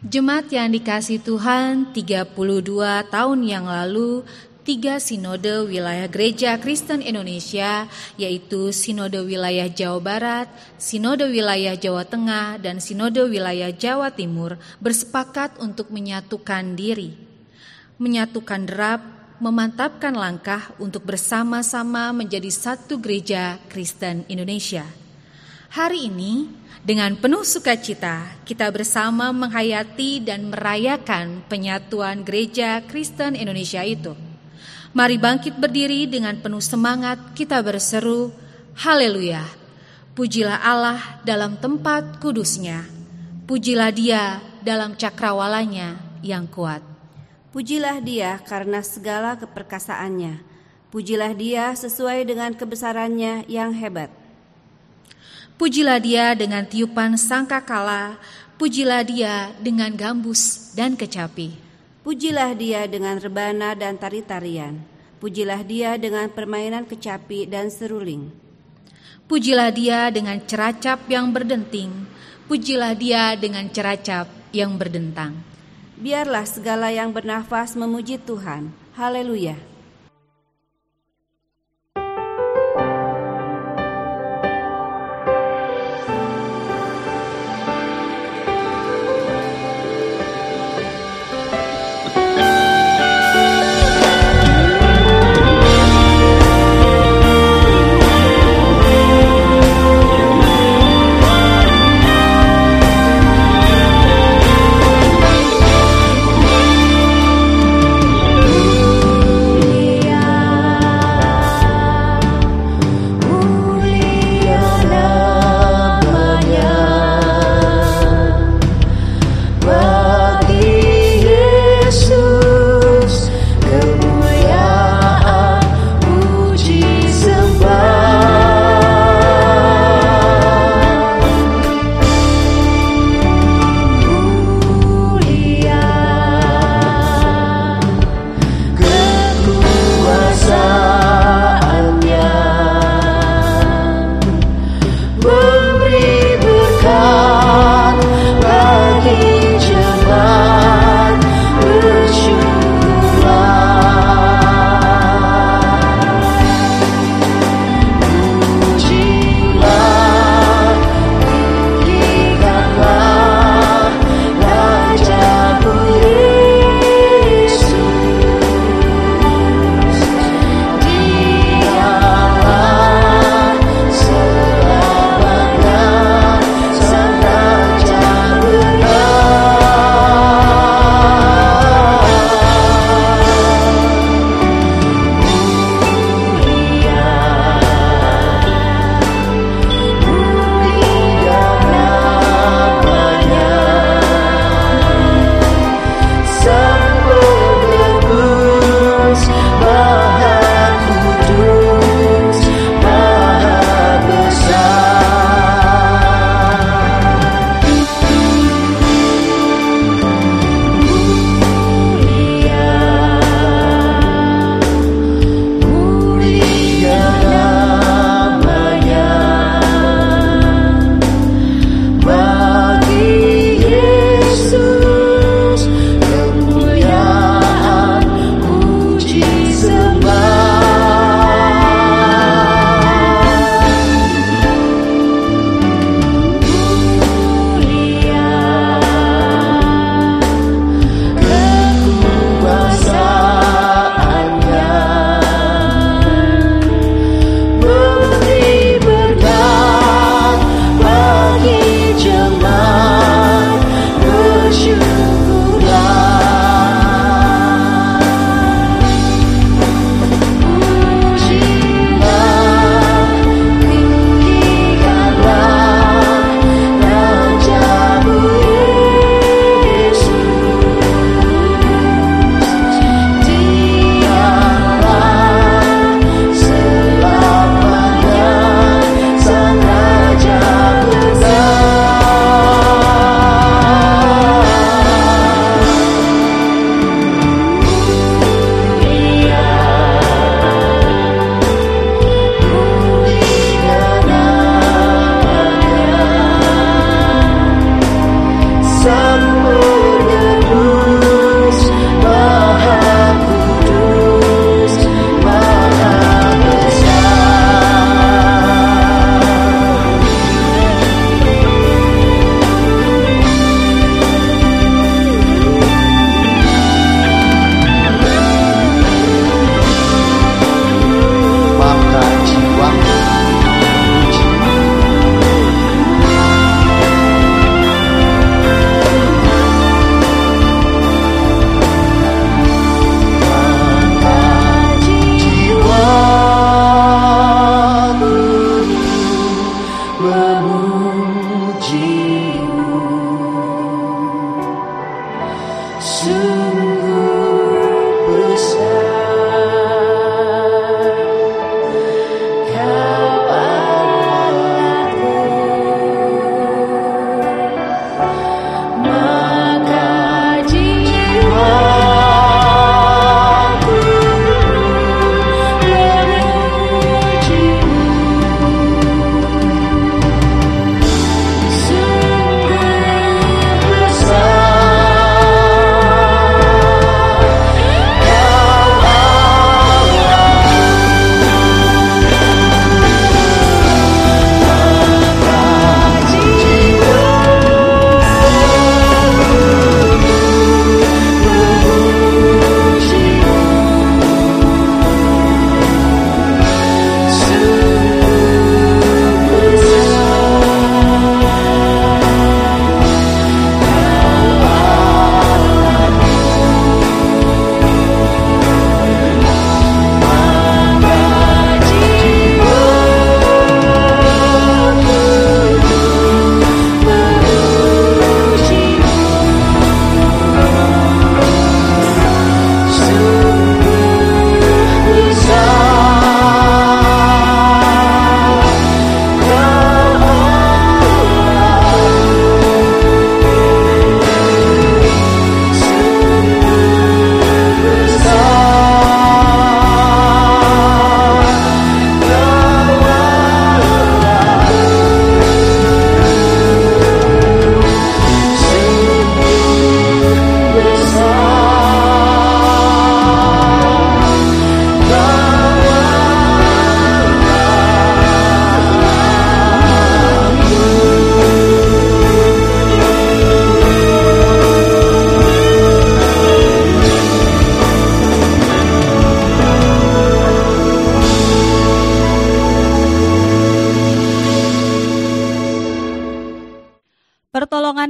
Jemaat yang dikasih Tuhan 32 tahun yang lalu tiga sinode wilayah gereja Kristen Indonesia yaitu sinode wilayah Jawa Barat, sinode wilayah Jawa Tengah dan sinode wilayah Jawa Timur bersepakat untuk menyatukan diri. Menyatukan derap, memantapkan langkah untuk bersama-sama menjadi satu gereja Kristen Indonesia. Hari ini dengan penuh sukacita, kita bersama menghayati dan merayakan penyatuan gereja Kristen Indonesia itu. Mari bangkit berdiri dengan penuh semangat, kita berseru, Haleluya! Pujilah Allah dalam tempat kudusnya, pujilah dia dalam cakrawalanya yang kuat. Pujilah dia karena segala keperkasaannya, pujilah dia sesuai dengan kebesarannya yang hebat. Pujilah dia dengan tiupan sangkakala, pujilah dia dengan gambus dan kecapi. Pujilah dia dengan rebana dan tari-tarian. Pujilah dia dengan permainan kecapi dan seruling. Pujilah dia dengan ceracap yang berdenting. Pujilah dia dengan ceracap yang berdentang. Biarlah segala yang bernafas memuji Tuhan. Haleluya!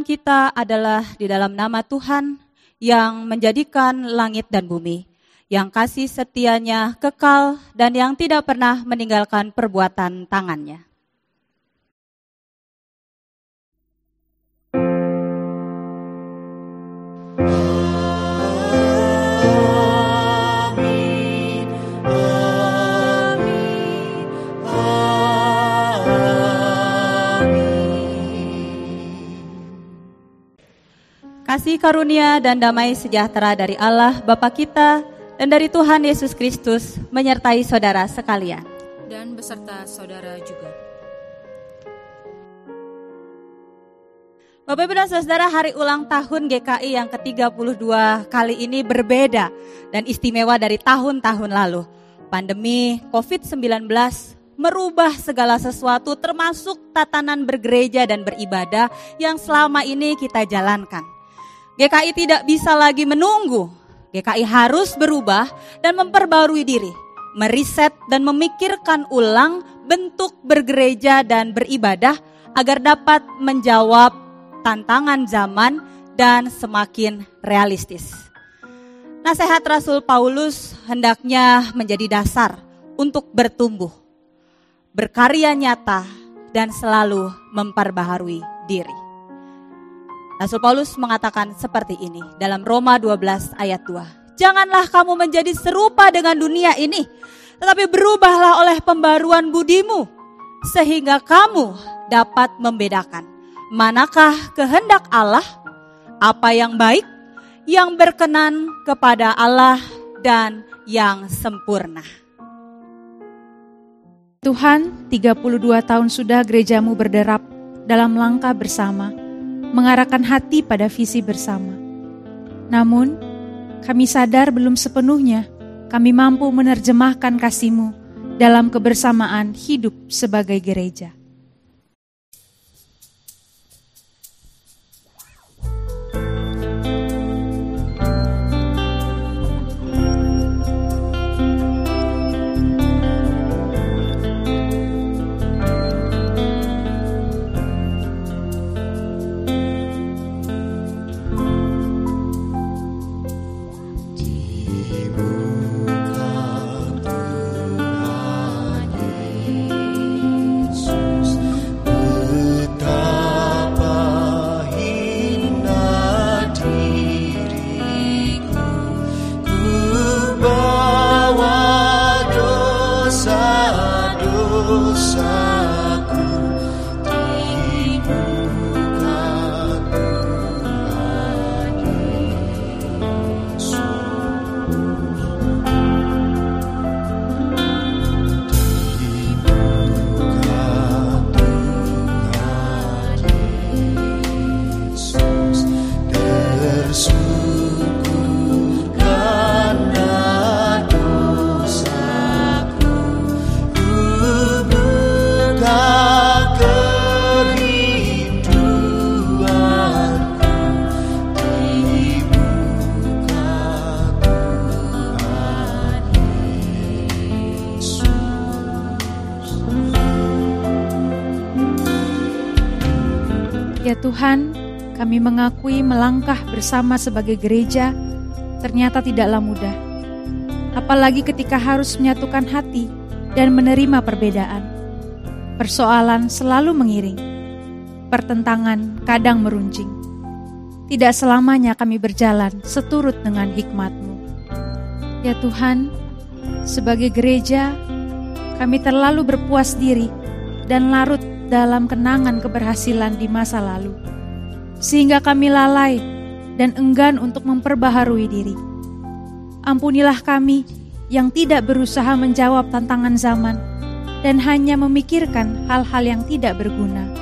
Kita adalah di dalam nama Tuhan yang menjadikan langit dan bumi, yang kasih setianya kekal dan yang tidak pernah meninggalkan perbuatan tangannya. Kasih karunia dan damai sejahtera dari Allah Bapa kita dan dari Tuhan Yesus Kristus menyertai saudara sekalian. Dan beserta saudara juga. Bapak Ibu dan Saudara, hari ulang tahun GKI yang ke-32 kali ini berbeda dan istimewa dari tahun-tahun lalu. Pandemi COVID-19 merubah segala sesuatu termasuk tatanan bergereja dan beribadah yang selama ini kita jalankan. GKI tidak bisa lagi menunggu. GKI harus berubah dan memperbarui diri, meriset dan memikirkan ulang bentuk bergereja dan beribadah agar dapat menjawab tantangan zaman dan semakin realistis. Nasihat Rasul Paulus hendaknya menjadi dasar untuk bertumbuh, berkarya nyata, dan selalu memperbaharui diri. Rasul Paulus mengatakan seperti ini dalam Roma 12 ayat 2. Janganlah kamu menjadi serupa dengan dunia ini, tetapi berubahlah oleh pembaruan budimu, sehingga kamu dapat membedakan manakah kehendak Allah, apa yang baik, yang berkenan kepada Allah, dan yang sempurna. Tuhan, 32 tahun sudah gerejamu berderap dalam langkah bersama mengarahkan hati pada visi bersama. Namun, kami sadar belum sepenuhnya kami mampu menerjemahkan kasih-Mu dalam kebersamaan hidup sebagai gereja. Tuhan, kami mengakui melangkah bersama sebagai gereja ternyata tidaklah mudah. Apalagi ketika harus menyatukan hati dan menerima perbedaan. Persoalan selalu mengiring. Pertentangan kadang meruncing. Tidak selamanya kami berjalan seturut dengan hikmat-Mu. Ya Tuhan, sebagai gereja, kami terlalu berpuas diri dan larut dalam kenangan keberhasilan di masa lalu, sehingga kami lalai dan enggan untuk memperbaharui diri. Ampunilah kami yang tidak berusaha menjawab tantangan zaman dan hanya memikirkan hal-hal yang tidak berguna.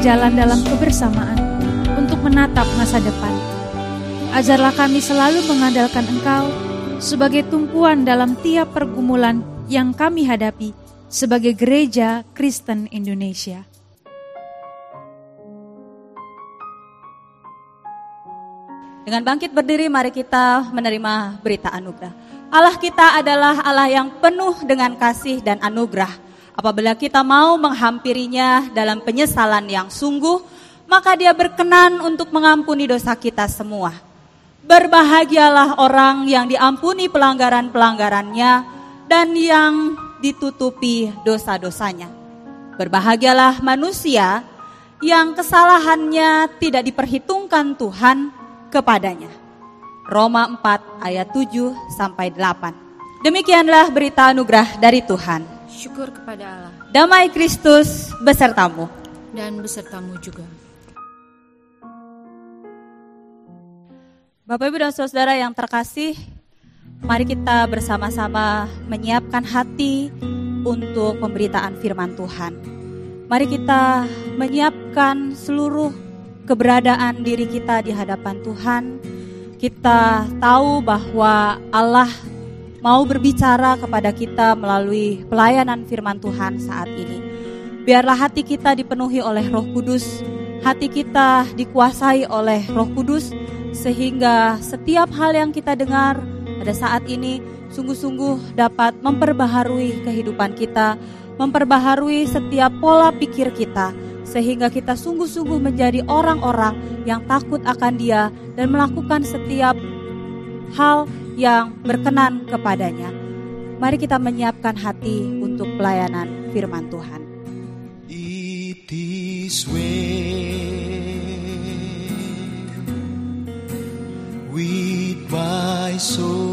Berjalan dalam kebersamaan untuk menatap masa depan. Ajarlah kami selalu mengandalkan Engkau sebagai tumpuan dalam tiap pergumulan yang kami hadapi sebagai gereja Kristen Indonesia. Dengan bangkit berdiri, mari kita menerima berita anugerah. Allah kita adalah Allah yang penuh dengan kasih dan anugerah Apabila kita mau menghampirinya dalam penyesalan yang sungguh, maka dia berkenan untuk mengampuni dosa kita semua. Berbahagialah orang yang diampuni pelanggaran-pelanggarannya dan yang ditutupi dosa-dosanya. Berbahagialah manusia yang kesalahannya tidak diperhitungkan Tuhan kepadanya. Roma 4 ayat 7 sampai 8. Demikianlah berita anugerah dari Tuhan. Syukur kepada Allah. Damai Kristus besertamu. Dan besertamu juga. Bapak Ibu dan Saudara yang terkasih, mari kita bersama-sama menyiapkan hati untuk pemberitaan firman Tuhan. Mari kita menyiapkan seluruh keberadaan diri kita di hadapan Tuhan. Kita tahu bahwa Allah mau berbicara kepada kita melalui pelayanan firman Tuhan saat ini. Biarlah hati kita dipenuhi oleh Roh Kudus, hati kita dikuasai oleh Roh Kudus, sehingga setiap hal yang kita dengar pada saat ini sungguh-sungguh dapat memperbaharui kehidupan kita, memperbaharui setiap pola pikir kita, sehingga kita sungguh-sungguh menjadi orang-orang yang takut akan Dia dan melakukan setiap hal yang berkenan kepadanya. Mari kita menyiapkan hati untuk pelayanan firman Tuhan. It is with my soul.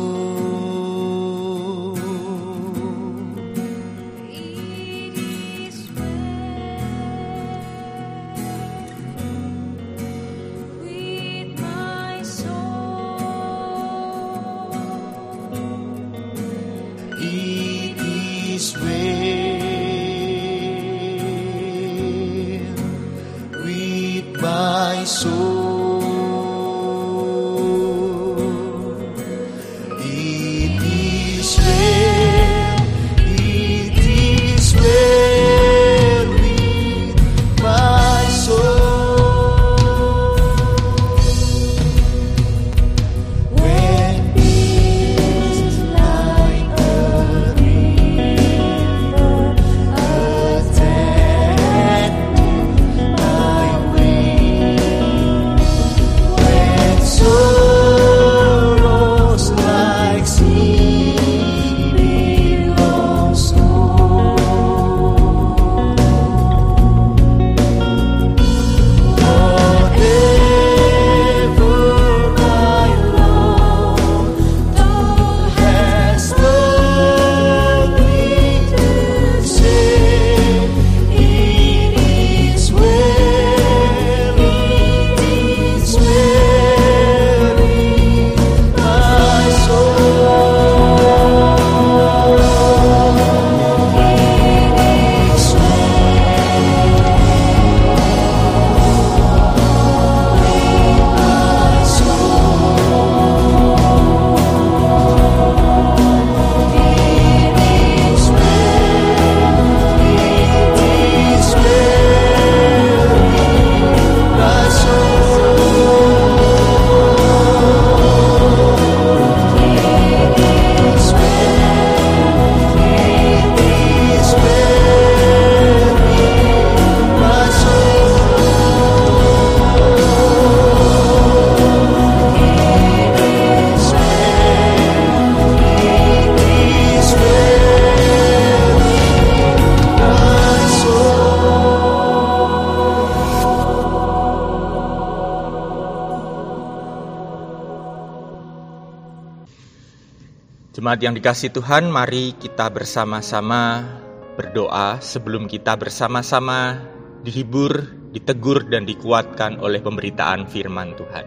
Jemaat yang dikasih Tuhan, mari kita bersama-sama berdoa sebelum kita bersama-sama dihibur, ditegur, dan dikuatkan oleh pemberitaan firman Tuhan.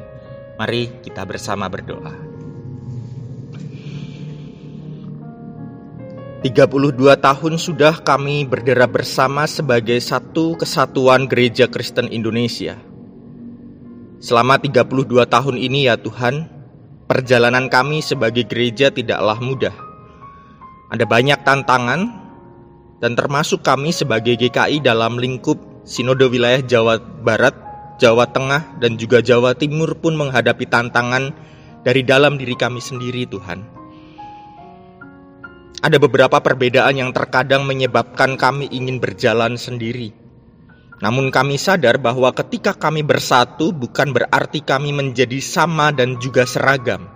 Mari kita bersama berdoa. 32 tahun sudah kami berdera bersama sebagai satu kesatuan gereja Kristen Indonesia. Selama 32 tahun ini ya Tuhan, Perjalanan kami sebagai gereja tidaklah mudah. Ada banyak tantangan, dan termasuk kami sebagai GKI dalam lingkup Sinode Wilayah Jawa Barat, Jawa Tengah, dan juga Jawa Timur pun menghadapi tantangan dari dalam diri kami sendiri, Tuhan. Ada beberapa perbedaan yang terkadang menyebabkan kami ingin berjalan sendiri namun kami sadar bahwa ketika kami bersatu bukan berarti kami menjadi sama dan juga seragam.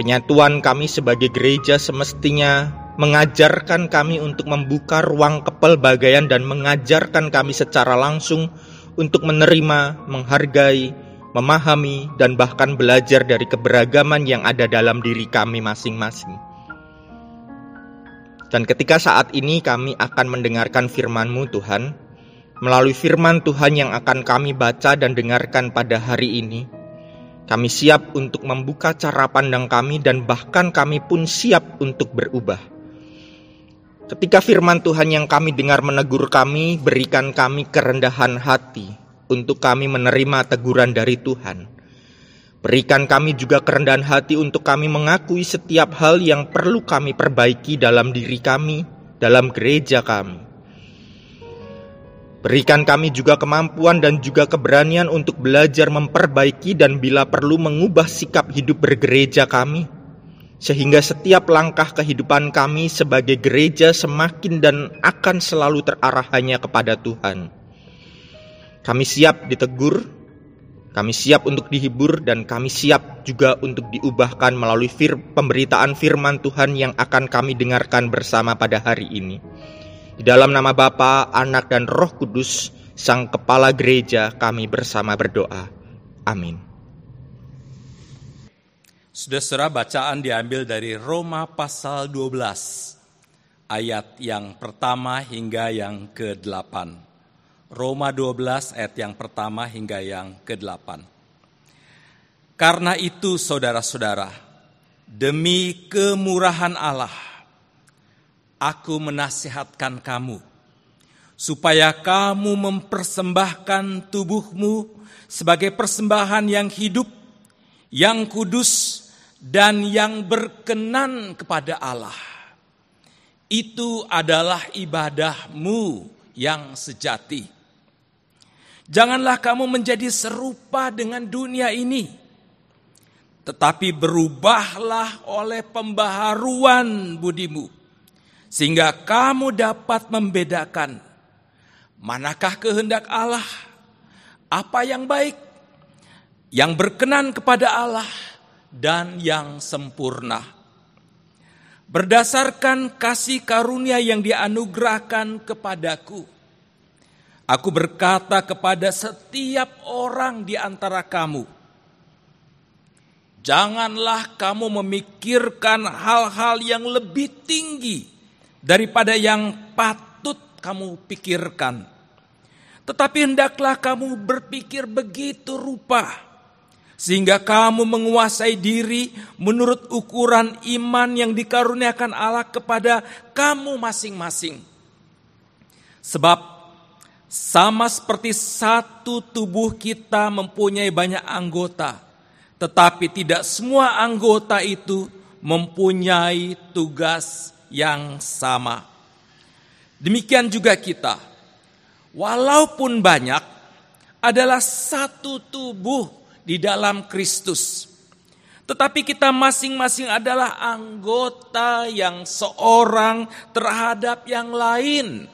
Penyatuan kami sebagai gereja semestinya mengajarkan kami untuk membuka ruang kepelbagaian dan mengajarkan kami secara langsung untuk menerima, menghargai, memahami, dan bahkan belajar dari keberagaman yang ada dalam diri kami masing-masing. Dan ketika saat ini kami akan mendengarkan firman-Mu Tuhan, melalui firman Tuhan yang akan kami baca dan dengarkan pada hari ini. Kami siap untuk membuka cara pandang kami dan bahkan kami pun siap untuk berubah. Ketika firman Tuhan yang kami dengar menegur kami, berikan kami kerendahan hati untuk kami menerima teguran dari Tuhan. Berikan kami juga kerendahan hati untuk kami mengakui setiap hal yang perlu kami perbaiki dalam diri kami, dalam gereja kami Berikan kami juga kemampuan dan juga keberanian untuk belajar memperbaiki dan bila perlu mengubah sikap hidup bergereja kami. Sehingga setiap langkah kehidupan kami sebagai gereja semakin dan akan selalu terarah hanya kepada Tuhan. Kami siap ditegur, kami siap untuk dihibur dan kami siap juga untuk diubahkan melalui fir pemberitaan firman Tuhan yang akan kami dengarkan bersama pada hari ini. Di dalam nama Bapa, Anak, dan Roh Kudus, Sang Kepala Gereja, kami bersama berdoa. Amin. Saudara-saudara, bacaan diambil dari Roma pasal 12, ayat yang pertama hingga yang ke-8. Roma 12 ayat yang pertama hingga yang ke-8. Karena itu saudara-saudara, demi kemurahan Allah, aku menasihatkan kamu, supaya kamu mempersembahkan tubuhmu sebagai persembahan yang hidup, yang kudus, dan yang berkenan kepada Allah. Itu adalah ibadahmu yang sejati. Janganlah kamu menjadi serupa dengan dunia ini, tetapi berubahlah oleh pembaharuan budimu sehingga kamu dapat membedakan manakah kehendak Allah, apa yang baik, yang berkenan kepada Allah, dan yang sempurna. Berdasarkan kasih karunia yang dianugerahkan kepadaku, aku berkata kepada setiap orang di antara kamu, janganlah kamu memikirkan hal-hal yang lebih tinggi daripada yang patut kamu pikirkan. Tetapi hendaklah kamu berpikir begitu rupa, sehingga kamu menguasai diri menurut ukuran iman yang dikaruniakan Allah kepada kamu masing-masing. Sebab sama seperti satu tubuh kita mempunyai banyak anggota, tetapi tidak semua anggota itu mempunyai tugas yang sama. Demikian juga kita, walaupun banyak, adalah satu tubuh di dalam Kristus. Tetapi kita masing-masing adalah anggota yang seorang terhadap yang lain.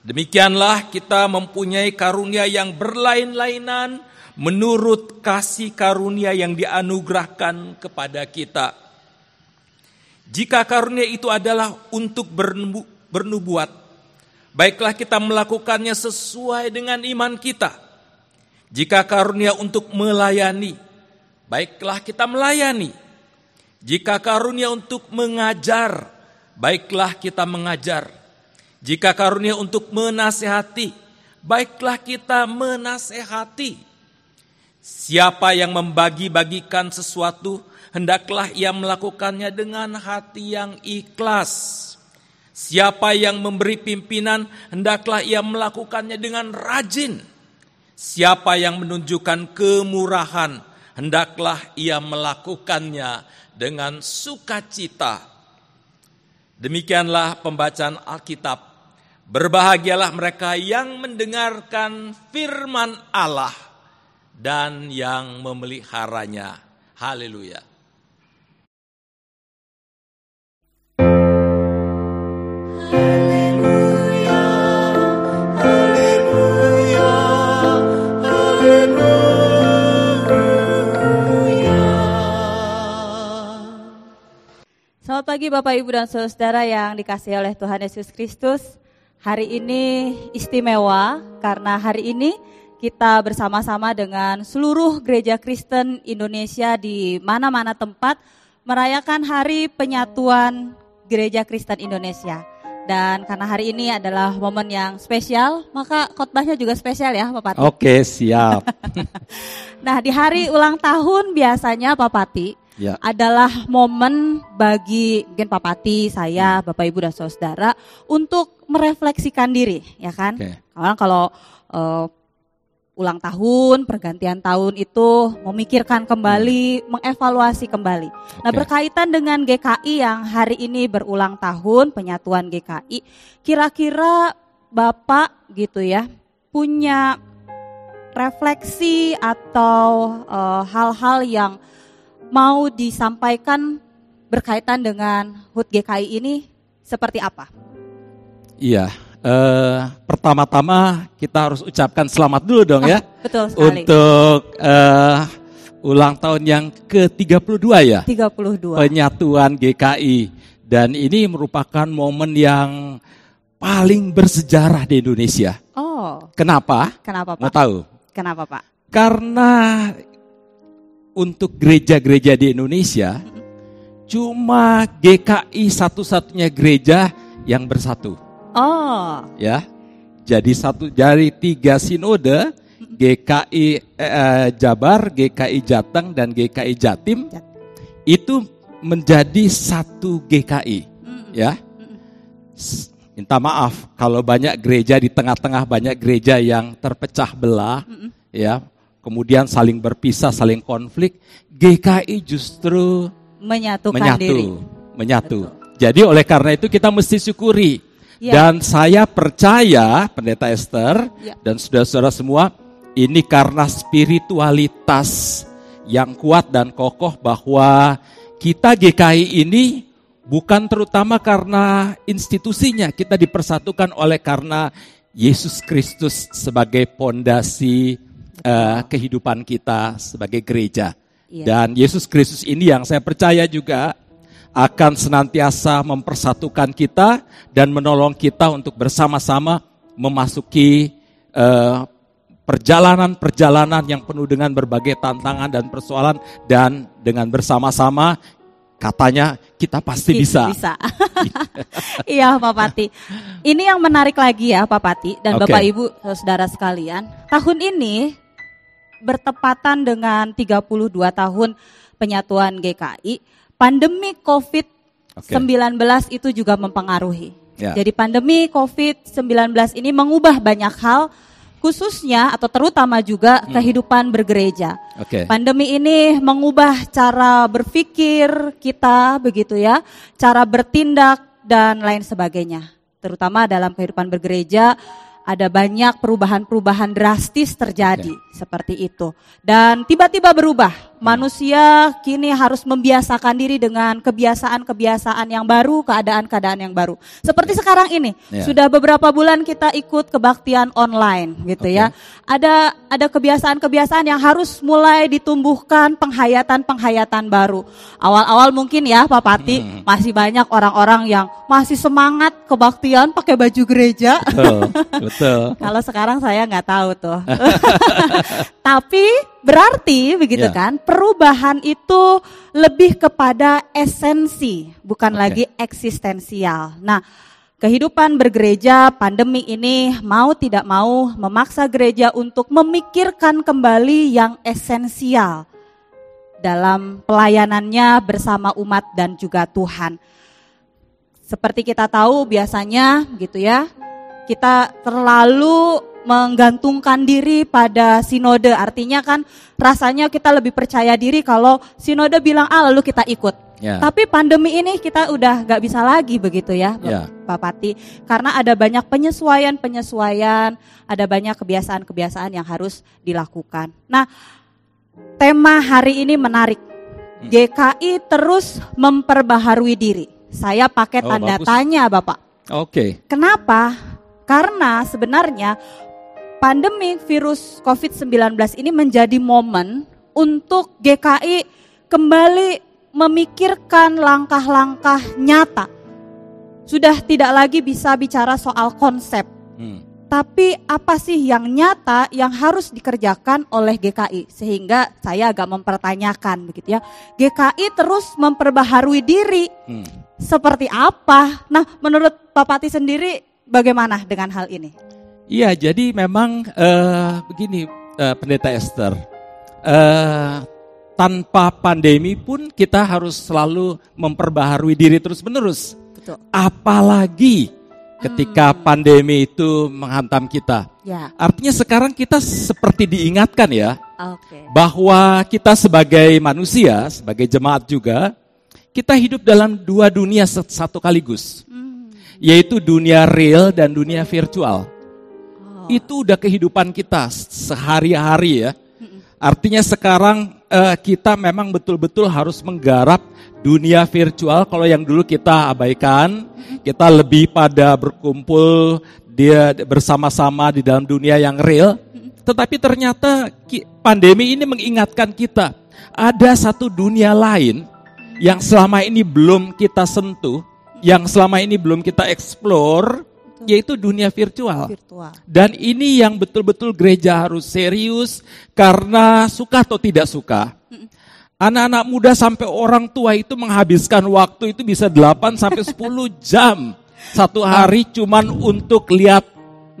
Demikianlah kita mempunyai karunia yang berlain-lainan menurut kasih karunia yang dianugerahkan kepada kita. Jika karunia itu adalah untuk bernubu, bernubuat, baiklah kita melakukannya sesuai dengan iman kita. Jika karunia untuk melayani, baiklah kita melayani. Jika karunia untuk mengajar, baiklah kita mengajar. Jika karunia untuk menasehati, baiklah kita menasehati. Siapa yang membagi-bagikan sesuatu, hendaklah ia melakukannya dengan hati yang ikhlas. Siapa yang memberi pimpinan, hendaklah ia melakukannya dengan rajin. Siapa yang menunjukkan kemurahan, hendaklah ia melakukannya dengan sukacita. Demikianlah pembacaan Alkitab. Berbahagialah mereka yang mendengarkan firman Allah dan yang memeliharanya. Haleluya. Selamat pagi Bapak Ibu dan Saudara yang dikasihi oleh Tuhan Yesus Kristus. Hari ini istimewa karena hari ini kita bersama-sama dengan seluruh gereja Kristen Indonesia di mana-mana tempat merayakan Hari Penyatuan Gereja Kristen Indonesia. Dan karena hari ini adalah momen yang spesial, maka khotbahnya juga spesial ya Pak Pati. Oke, siap. nah, di hari ulang tahun biasanya Pak Pati Ya. adalah momen bagi mungkin Pak Pati, saya, Bapak Ibu dan Saudara untuk merefleksikan diri, ya kan? Oke. Karena kalau eh, ulang tahun, pergantian tahun itu memikirkan kembali, mengevaluasi kembali. Nah, berkaitan dengan GKI yang hari ini berulang tahun, penyatuan GKI, kira-kira Bapak gitu ya, punya refleksi atau eh, hal-hal yang mau disampaikan berkaitan dengan HUT GKI ini seperti apa? Iya. eh, pertama-tama kita harus ucapkan selamat dulu dong ya Betul sekali. untuk eh, ulang tahun yang ke-32 ya 32. penyatuan GKI dan ini merupakan momen yang paling bersejarah di Indonesia. Oh, Kenapa? kenapa Mau Pak? tahu? Kenapa Pak? Karena untuk gereja-gereja di Indonesia cuma GKI satu-satunya gereja yang bersatu. Oh, ya. Jadi satu dari tiga sinode GKI eh, Jabar, GKI Jateng dan GKI Jatim Jat- itu menjadi satu GKI ya. Minta maaf kalau banyak gereja di tengah-tengah banyak gereja yang terpecah belah ya. Kemudian saling berpisah, saling konflik. GKI justru menyatukan menyatu, diri. menyatu. Jadi oleh karena itu kita mesti syukuri. Ya. Dan saya percaya Pendeta Esther Ya. dan saudara-saudara semua ini karena spiritualitas yang kuat dan kokoh bahwa kita GKI ini bukan terutama karena institusinya, kita dipersatukan oleh karena Yesus Kristus sebagai pondasi eh, kehidupan kita sebagai gereja. Iya. Dan Yesus Kristus ini yang saya percaya juga akan senantiasa mempersatukan kita dan menolong kita untuk bersama-sama memasuki eh, perjalanan-perjalanan yang penuh dengan berbagai tantangan dan persoalan dan dengan bersama-sama katanya kita pasti bisa. Bisa. iya Pak Pati. Ini yang menarik lagi ya Pak Pati dan Oke. Bapak Ibu saudara sekalian. Tahun ini bertepatan dengan 32 tahun penyatuan GKI. Pandemi COVID-19 itu juga mempengaruhi. Ya. Jadi pandemi COVID-19 ini mengubah banyak hal khususnya atau terutama juga Hmm. kehidupan bergereja. Oke. Pandemi ini mengubah cara berpikir kita begitu ya, cara bertindak dan lain sebagainya. Terutama dalam kehidupan bergereja ada banyak perubahan-perubahan drastis terjadi seperti itu. Dan tiba-tiba berubah. Manusia kini harus membiasakan diri dengan kebiasaan-kebiasaan yang baru, keadaan-keadaan yang baru. Seperti sekarang ini, Ya. sudah beberapa bulan kita ikut kebaktian online gitu ya. Ada ada kebiasaan-kebiasaan yang harus mulai ditumbuhkan penghayatan-penghayatan baru. Awal-awal mungkin ya Pak Pati masih banyak orang-orang yang masih semangat kebaktian pakai baju gereja. Betul, betul. Kalau sekarang saya nggak tahu tuh. Tapi berarti begitu Ya. kan, perubahan itu lebih kepada esensi, bukan Oke. lagi eksistensial. Nah, kehidupan bergereja pandemi ini mau tidak mau memaksa gereja untuk memikirkan kembali yang esensial dalam pelayanannya bersama umat dan juga Tuhan. Seperti kita tahu biasanya gitu ya, kita terlalu menggantungkan diri pada sinode. Artinya kan rasanya kita lebih percaya diri kalau sinode bilang A lalu kita ikut. Ya. Tapi pandemi ini kita udah nggak bisa lagi begitu ya, Ya. Pak Pati. Karena ada banyak penyesuaian-penyesuaian, ada banyak kebiasaan-kebiasaan yang harus dilakukan. Nah, tema hari ini menarik. Hmm. GKI terus memperbaharui diri. Saya pakai Oh, tanda bagus. tanya, Bapak. Oke. Kenapa? Karena sebenarnya pandemi virus COVID-19 ini menjadi momen untuk GKI kembali memikirkan langkah-langkah nyata. Sudah tidak lagi bisa bicara soal konsep, Hmm. tapi apa sih yang nyata yang harus dikerjakan oleh GKI sehingga saya agak mempertanyakan begitu ya. GKI terus memperbaharui diri Hmm. seperti apa? Nah, menurut Pak Pati sendiri bagaimana dengan hal ini? Iya, jadi memang eh, begini, eh, Pendeta Esther, eh, tanpa pandemi pun kita harus selalu memperbaharui diri terus-menerus. Betul. Apalagi ketika pandemi itu menghantam kita. Ya, Artinya sekarang kita seperti diingatkan ya, oke. bahwa kita sebagai manusia, sebagai jemaat juga, kita hidup dalam dua dunia satu kaligus, yaitu dunia real dan dunia virtual. Itu udah kehidupan kita sehari-hari ya. Artinya sekarang eh, kita memang betul-betul harus menggarap dunia virtual. Kalau yang dulu kita abaikan, kita lebih pada berkumpul dia bersama-sama di dalam dunia yang real. Tetapi ternyata pandemi ini mengingatkan kita ada satu dunia lain yang selama ini belum kita sentuh, yang selama ini belum kita explore, yaitu dunia virtual. Virtual. Dan ini yang betul-betul gereja harus serius karena suka atau tidak suka. Anak-anak muda sampai orang tua itu menghabiskan waktu itu bisa 8 sampai 10 jam satu hari cuman untuk lihat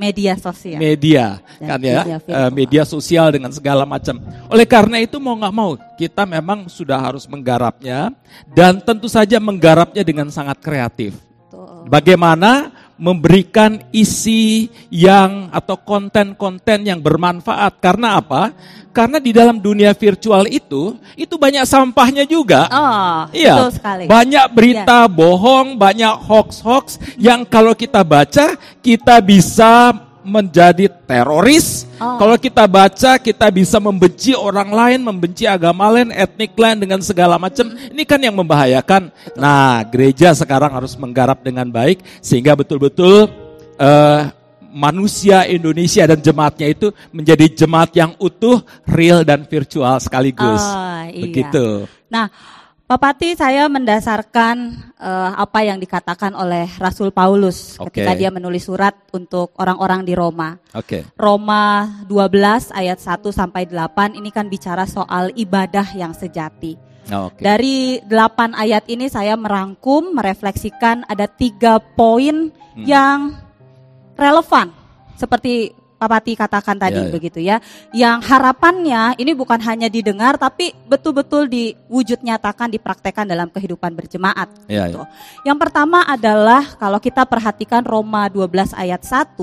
Media sosial. media Dan kan ya media eh, virtual. media sosial dengan segala macam. Oleh karena itu mau nggak mau kita memang sudah harus menggarapnya dan tentu saja menggarapnya dengan sangat kreatif. Betul. Bagaimana memberikan isi yang atau konten-konten yang bermanfaat. Karena apa? Karena di dalam dunia virtual itu, itu banyak sampahnya juga. Oh, Iya, betul sekali. banyak berita bohong, banyak hoax-hoax yang kalau kita baca, kita bisa menjadi teroris. Oh. Kalau kita baca, kita bisa membenci orang lain, membenci agama lain, etnik lain dengan segala macam. Ini kan yang membahayakan. Nah, gereja sekarang harus menggarap dengan baik sehingga betul-betul eh, manusia Indonesia dan jemaatnya itu menjadi jemaat yang utuh, real dan virtual sekaligus. Oh, iya. Begitu. Nah, Pak Pati saya mendasarkan eh, apa yang dikatakan oleh Rasul Paulus Oke. ketika dia menulis surat untuk orang-orang di Roma. Oke. Roma 12 ayat 1 sampai 8 ini kan bicara soal ibadah yang sejati. Nah, Oke. Dari 8 ayat ini saya merangkum, merefleksikan ada tiga poin Hmm. yang relevan. Seperti Pak Pati katakan tadi Ya, ya. begitu ya. Yang harapannya ini bukan hanya didengar tapi betul-betul diwujud nyatakan, dipraktekkan dalam kehidupan berjemaat. Ya, gitu. ya. Yang pertama adalah kalau kita perhatikan Roma 12 ayat 1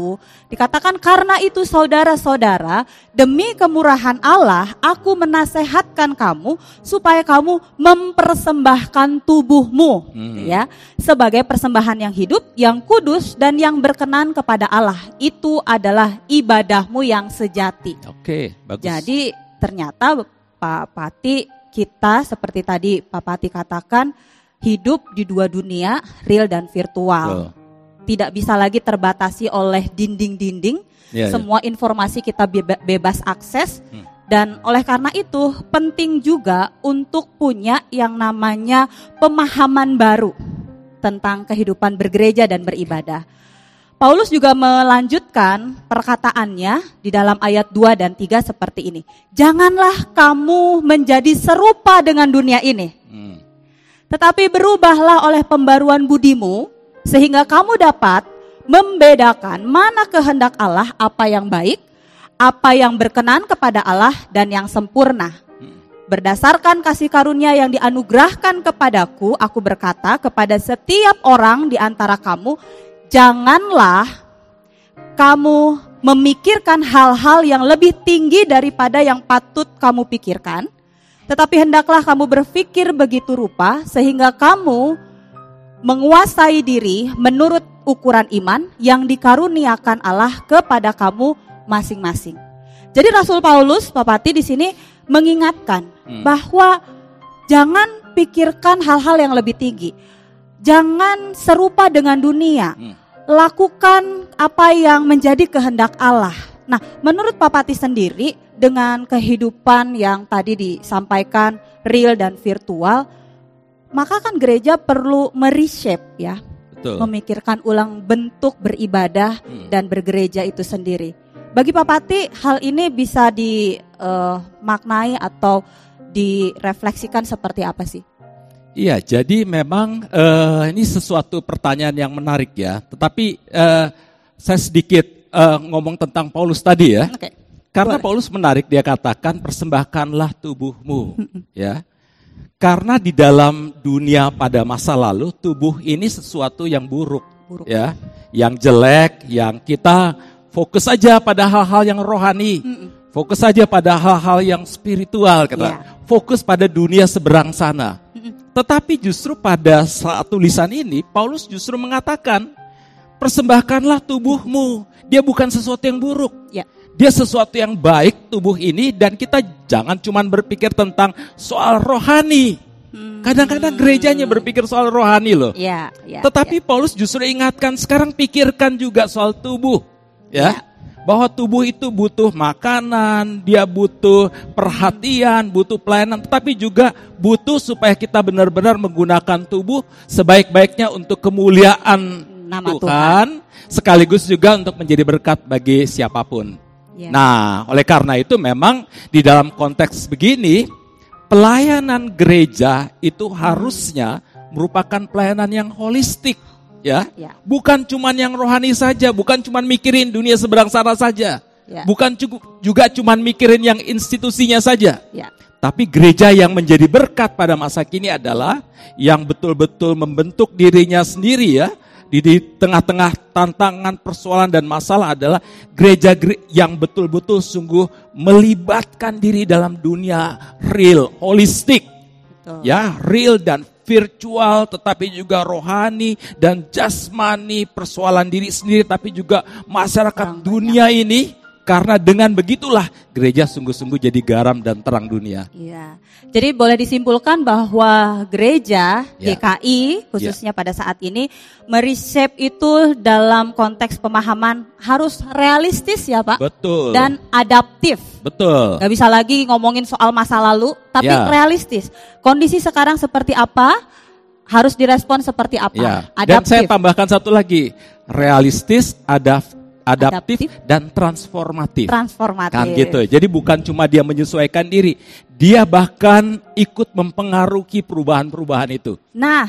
dikatakan karena itu saudara-saudara demi kemurahan Allah aku menasehatkan kamu supaya kamu mempersembahkan tubuhmu Hmm. ya sebagai persembahan yang hidup, yang kudus dan yang berkenan kepada Allah. Itu adalah ibadahmu yang sejati. Oke, bagus. Jadi ternyata Pak Pati kita seperti tadi Pak Pati katakan hidup di dua dunia real dan virtual. Betul. Tidak bisa lagi terbatasi oleh dinding-dinding. Ya, ya. Semua informasi kita beba- bebas akses. Hmm. Dan oleh karena itu penting juga untuk punya yang namanya pemahaman baru tentang kehidupan bergereja dan beribadah. Paulus juga melanjutkan perkataannya di dalam ayat 2 dan 3 seperti ini. Janganlah kamu menjadi serupa dengan dunia ini. Hmm. Tetapi berubahlah oleh pembaruan budimu sehingga kamu dapat membedakan mana kehendak Allah, apa yang baik, apa yang berkenan kepada Allah dan yang sempurna. Berdasarkan kasih karunia yang dianugerahkan kepadaku, aku berkata kepada setiap orang di antara kamu, janganlah kamu memikirkan hal-hal yang lebih tinggi daripada yang patut kamu pikirkan, tetapi hendaklah kamu berpikir begitu rupa sehingga kamu menguasai diri menurut ukuran iman yang dikaruniakan Allah kepada kamu masing-masing. Jadi Rasul Paulus, Papati di sini mengingatkan Hmm. bahwa jangan pikirkan hal-hal yang lebih tinggi. Jangan serupa dengan dunia. Hmm. Lakukan apa yang menjadi kehendak Allah. Nah, menurut Papati sendiri dengan kehidupan yang tadi disampaikan real dan virtual, maka kan gereja perlu mereshape ya, Betul. memikirkan ulang bentuk beribadah Hmm. dan bergereja itu sendiri. Bagi Papati hal ini bisa dimaknai atau direfleksikan seperti apa sih? Iya, jadi memang eh, ini sesuatu pertanyaan yang menarik ya. Tetapi eh, saya sedikit eh, ngomong tentang Paulus tadi ya. Oke. Karena Boleh. Paulus menarik dia katakan persembahkanlah tubuhmu, ya. Karena di dalam dunia pada masa lalu tubuh ini sesuatu yang buruk, Buruk. ya, yang jelek, yang kita fokus saja pada hal-hal yang rohani, fokus saja pada hal-hal yang spiritual, kata. Iya. Fokus pada dunia seberang sana. Tetapi justru pada saat tulisan ini Paulus justru mengatakan persembahkanlah tubuhmu. Dia bukan sesuatu yang buruk. Ya. Dia sesuatu yang baik tubuh ini dan kita jangan cuman berpikir tentang soal rohani. Kadang-kadang gerejanya berpikir soal rohani loh. Ya, ya. Tetapi Paulus justru ingatkan sekarang pikirkan juga soal tubuh. Ya. Bahwa tubuh itu butuh makanan, dia butuh perhatian, butuh pelayanan, tetapi juga butuh supaya kita benar-benar menggunakan tubuh sebaik-baiknya untuk kemuliaan Nama Tuhan, sekaligus juga untuk menjadi berkat bagi siapa pun. Ya. Nah, oleh karena itu memang di dalam konteks begini, pelayanan gereja itu harusnya merupakan pelayanan yang holistik, ya. Ya. Bukan cuman yang rohani saja, bukan cuman mikirin dunia seberang sana saja. Ya. Bukan cukup juga cuman mikirin yang institusinya saja. ya. Tapi gereja yang menjadi berkat pada masa kini adalah yang betul-betul membentuk dirinya sendiri ya. Di, di tengah-tengah tantangan, persoalan dan masalah adalah gereja gere- yang betul-betul sungguh melibatkan diri dalam dunia real, holistik. Betul. Ya, real dan virtual tetapi juga rohani dan jasmani, persoalan diri sendiri tapi juga masyarakat dunia ini karena dengan begitulah gereja sungguh-sungguh jadi garam dan terang dunia. Iya. Jadi boleh disimpulkan bahwa gereja Ya. GKI khususnya pada saat ini mereshape itu dalam konteks pemahaman harus realistis ya Pak Betul. dan adaptif. betul. Gak bisa lagi ngomongin soal masa lalu, tapi Ya. realistis. Kondisi sekarang seperti apa, harus direspon seperti apa. Ya. Dan saya Adaptif. tambahkan satu lagi, realistis, adap- adaptif, Adaptif. dan transformatif. transformatif. Kan gitu. Jadi bukan cuma dia menyesuaikan diri, dia bahkan ikut mempengaruhi perubahan-perubahan itu. Nah,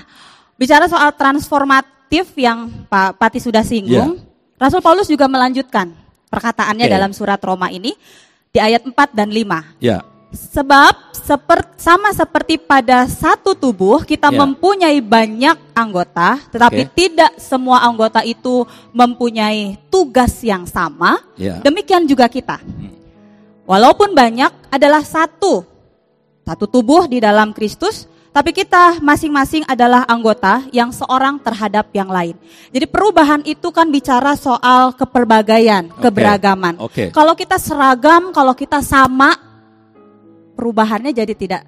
bicara soal transformatif yang Pak Pati sudah singgung, Rasul Paulus juga melanjutkan perkataannya Oke. dalam surat Roma ini di ayat 4 dan 5. Ya. Sebab seper- sama seperti pada satu tubuh kita Ya. mempunyai banyak anggota, tetapi Oke. tidak semua anggota itu mempunyai tugas yang sama. Ya. Demikian juga kita. Walaupun banyak adalah satu, satu tubuh di dalam Kristus, tapi kita masing-masing adalah anggota yang seorang terhadap yang lain. Jadi perubahan itu kan bicara soal keperbagaian, Oke. keberagaman. Oke. Kalau kita seragam, kalau kita sama, perubahannya jadi tidak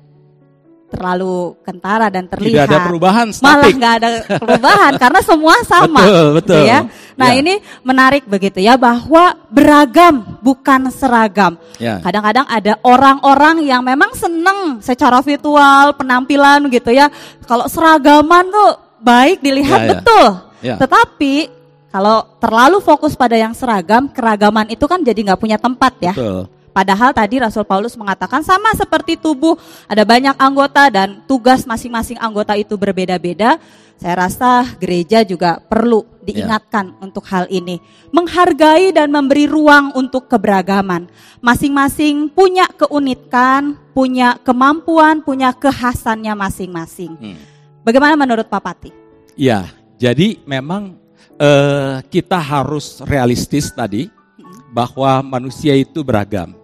terlalu kentara dan terlihat. Tidak ada perubahan, Malah statik. nggak ada perubahan karena semua sama. Betul, betul. Gitu ya. Nah Ya. ini menarik begitu ya bahwa beragam bukan seragam. Ya. Kadang-kadang ada orang-orang yang memang seneng secara virtual penampilan gitu ya. Kalau seragaman tuh baik dilihat Ya, ya. betul. Ya. Tetapi Kalau terlalu fokus pada yang seragam, keragaman itu kan jadi nggak punya tempat ya. Betul. Padahal tadi Rasul Paulus mengatakan sama seperti tubuh, ada banyak anggota dan tugas masing-masing anggota itu berbeda-beda. Saya rasa gereja juga perlu diingatkan untuk hal ini. Menghargai dan memberi ruang untuk keberagaman. Masing-masing punya keunikan, punya kemampuan, punya kekhasannya masing-masing. Hmm. Bagaimana menurut Pak Pati? Ya, jadi memang eh, kita harus realistis tadi bahwa manusia itu beragam,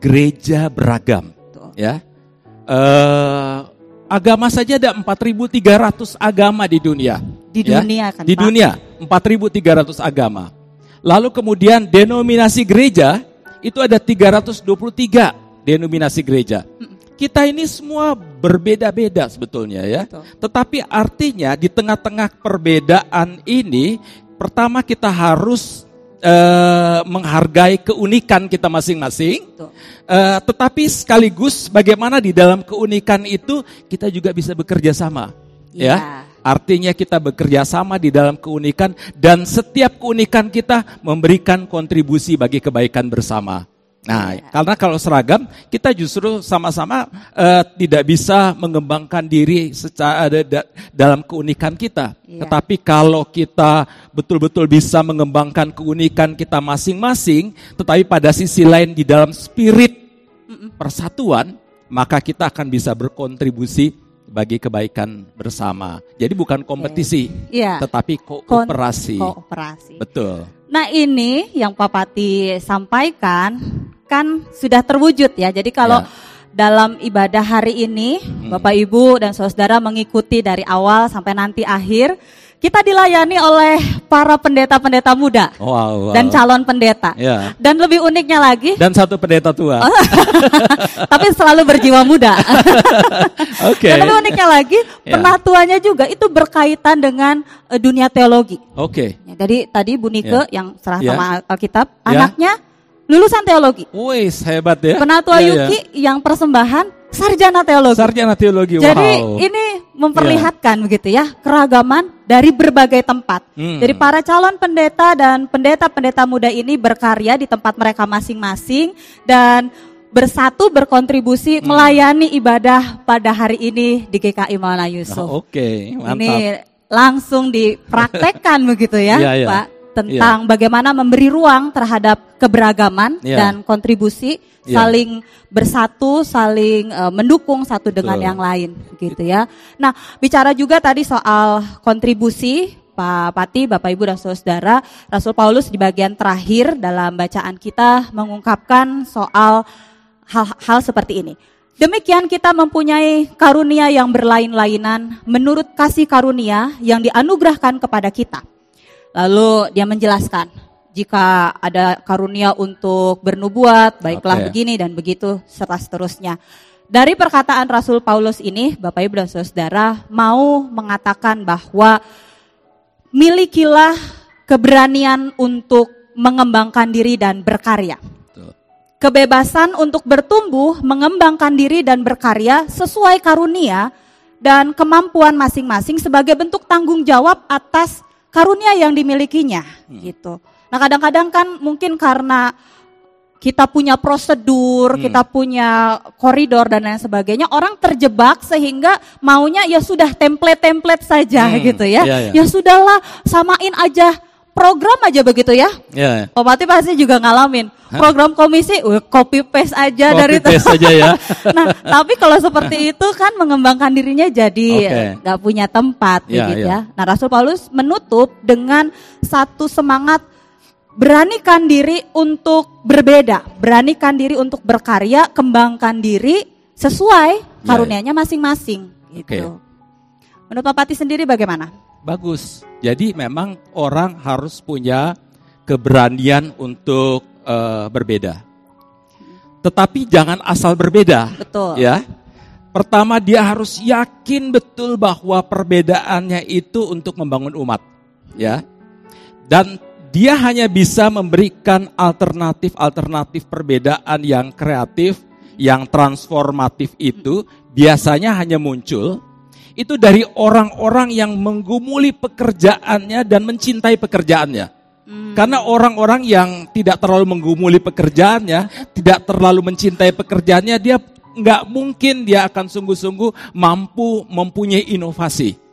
gereja beragam, Betul. ya. Eh, agama saja ada 4.300 agama di dunia. Di ya. dunia kan Di Pak? dunia 4.300 agama. Lalu kemudian denominasi gereja itu ada 323 denominasi gereja. Kita ini semua berbeda-beda sebetulnya ya. Betul. Tetapi artinya di tengah-tengah perbedaan ini, pertama kita harus eh, menghargai keunikan kita masing-masing. Eh, tetapi sekaligus bagaimana di dalam keunikan itu kita juga bisa bekerja sama. Ya. Ya. Artinya kita bekerja sama di dalam keunikan dan setiap keunikan kita memberikan kontribusi bagi kebaikan bersama. Nah, Ya. karena kalau seragam kita justru sama-sama eh, tidak bisa mengembangkan diri secara da- da- dalam keunikan kita. Ya. Tetapi kalau kita betul-betul bisa mengembangkan keunikan kita masing-masing, tetapi pada sisi lain di dalam spirit persatuan, maka kita akan bisa berkontribusi bagi kebaikan bersama. Jadi bukan kompetisi, Iya. tetapi ko- kooperasi. Kooperasi. Betul. Nah ini yang Pak Pati sampaikan kan sudah terwujud ya. Jadi kalau Ya. dalam ibadah hari ini Bapak Ibu dan saudara mengikuti dari awal sampai nanti akhir, kita dilayani oleh para pendeta-pendeta muda Wow, wow. dan calon pendeta. Ya. Dan lebih uniknya lagi, Dan satu pendeta tua. Oh. tapi selalu berjiwa muda. Oke. Dan lebih uniknya lagi, Ya. penatuannya juga itu berkaitan dengan eh, dunia teologi. Oke. Ya, Jadi tadi Bu Nike yang serah sama Alkitab, Ya. anaknya lulusan teologi. Wis hebat ya. Penatua Ya, ya. Yuki yang persembahan sarjana teologi. Sarjana teologi. Jadi wow. ini memperlihatkan begitu ya keragaman dari berbagai tempat. Hmm. Jadi para calon pendeta dan pendeta-pendeta muda ini berkarya di tempat mereka masing-masing dan bersatu berkontribusi Hmm. melayani ibadah pada hari ini di GKI Maulana Yusuf. Oh, Oke, mantap. Ini langsung dipraktekkan begitu ya, Iya, iya. Pak, tentang bagaimana memberi ruang terhadap keberagaman Iya. dan kontribusi, Iya. saling bersatu, saling eh, mendukung satu dengan Betul. yang lain, gitu ya. Nah, bicara juga tadi soal kontribusi. Pak Pati, Bapak Ibu dan Saudara, Rasul Paulus di bagian terakhir dalam bacaan kita mengungkapkan soal hal-hal seperti ini. Demikian kita mempunyai karunia yang berlain-lainan menurut kasih karunia yang dianugerahkan kepada kita. Lalu dia menjelaskan, jika ada karunia untuk bernubuat, baiklah Oke. begini dan begitu serta seterusnya. Dari perkataan Rasul Paulus ini, Bapak Ibu dan Saudara mau mengatakan bahwa milikilah keberanian untuk mengembangkan diri dan berkarya kebebasan untuk bertumbuh, mengembangkan diri dan berkarya sesuai karunia dan kemampuan masing-masing sebagai bentuk tanggung jawab atas karunia yang dimilikinya gitu. Nah, kadang-kadang kan mungkin karena kita punya prosedur, Hmm. kita punya koridor dan lain sebagainya, orang terjebak sehingga maunya ya sudah template-template saja Hmm, gitu ya. iya, iya. Ya sudahlah, samain aja program aja begitu ya. Ya. Pak Pati pasti juga ngalamin program komisi, uh, copy paste aja Copy dari paste aja ya. nah, tapi kalau seperti itu kan mengembangkan dirinya jadi nggak punya tempat, Ya, begitu ya. ya. Nah, Rasul Paulus menutup dengan satu semangat beranikan diri untuk berbeda, beranikan diri untuk berkarya, kembangkan diri sesuai karunianya masing-masing. Gitu. Oke. Menurut Pak Pati sendiri bagaimana? Bagus. Jadi memang orang harus punya keberanian untuk eh, berbeda. Tetapi jangan asal berbeda. Betul. Ya. Pertama dia harus yakin betul bahwa perbedaannya itu untuk membangun umat. Ya. Dan dia hanya bisa memberikan alternatif-alternatif perbedaan yang kreatif, yang transformatif itu biasanya hanya muncul itu dari orang-orang yang menggumuli pekerjaannya dan mencintai pekerjaannya. Hmm. Karena orang-orang yang tidak terlalu menggumuli pekerjaannya, tidak terlalu mencintai pekerjaannya, dia nggak mungkin dia akan sungguh-sungguh mampu mempunyai inovasi.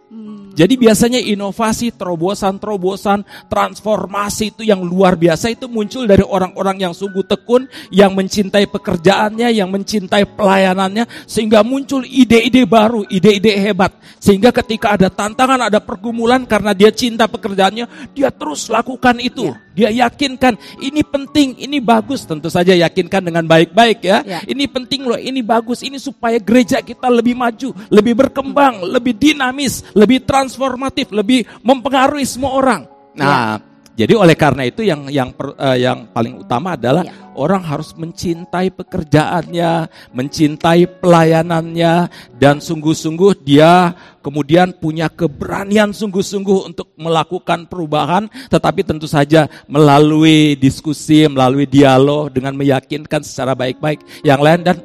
Jadi biasanya inovasi, terobosan-terobosan, transformasi itu yang luar biasa itu muncul dari orang-orang yang sungguh tekun, yang mencintai pekerjaannya, yang mencintai pelayanannya, sehingga muncul ide-ide baru, ide-ide hebat. Sehingga ketika ada tantangan, ada pergumulan karena dia cinta pekerjaannya, dia terus lakukan itu. Ya. Dia yakinkan ini penting, ini bagus. Tentu saja yakinkan dengan baik-baik ya. ya. Ini penting loh, ini bagus, ini supaya gereja kita lebih maju, lebih berkembang, lebih dinamis, lebih transformatif, lebih mempengaruhi semua orang. Nah, ya. Jadi oleh karena itu yang yang per, uh, yang paling utama adalah ya. orang harus mencintai pekerjaannya, mencintai pelayanannya dan sungguh-sungguh dia kemudian punya keberanian sungguh-sungguh untuk melakukan perubahan tetapi tentu saja melalui diskusi, melalui dialog dengan meyakinkan secara baik-baik yang lain dan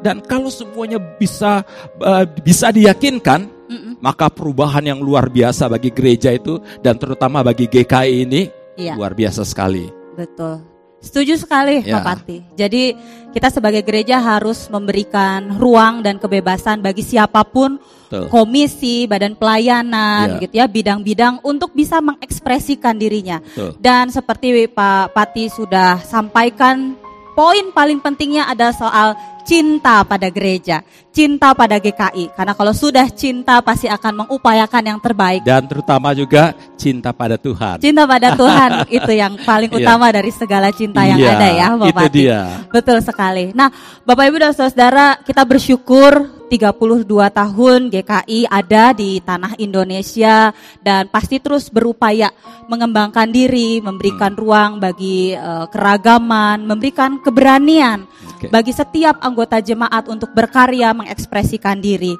dan kalau semuanya bisa uh, bisa diyakinkan Mm-mm. maka perubahan yang luar biasa bagi gereja itu dan terutama bagi GKI ini iya. luar biasa sekali. Betul. Setuju sekali ya. Pak Pati. Jadi kita sebagai gereja harus memberikan ruang dan kebebasan bagi siapa pun Betul. komisi, badan pelayanan ya. gitu ya, bidang-bidang untuk bisa mengekspresikan dirinya. Betul. Dan seperti Pak Pati sudah sampaikan poin paling pentingnya ada soal cinta pada gereja, cinta pada GKI. Karena kalau sudah cinta pasti akan mengupayakan yang terbaik. Dan terutama juga cinta pada Tuhan. Cinta pada Tuhan itu yang paling iya. utama dari segala cinta yang yeah, ada ya Bapak. Itu dia. Betul sekali. Nah Bapak Ibu dan Saudara kita bersyukur 32 tahun GKI ada di tanah Indonesia dan pasti terus berupaya mengembangkan diri, memberikan hmm. ruang bagi uh, keragaman, memberikan keberanian okay. bagi setiap anggota jemaat untuk berkarya mengekspresikan diri.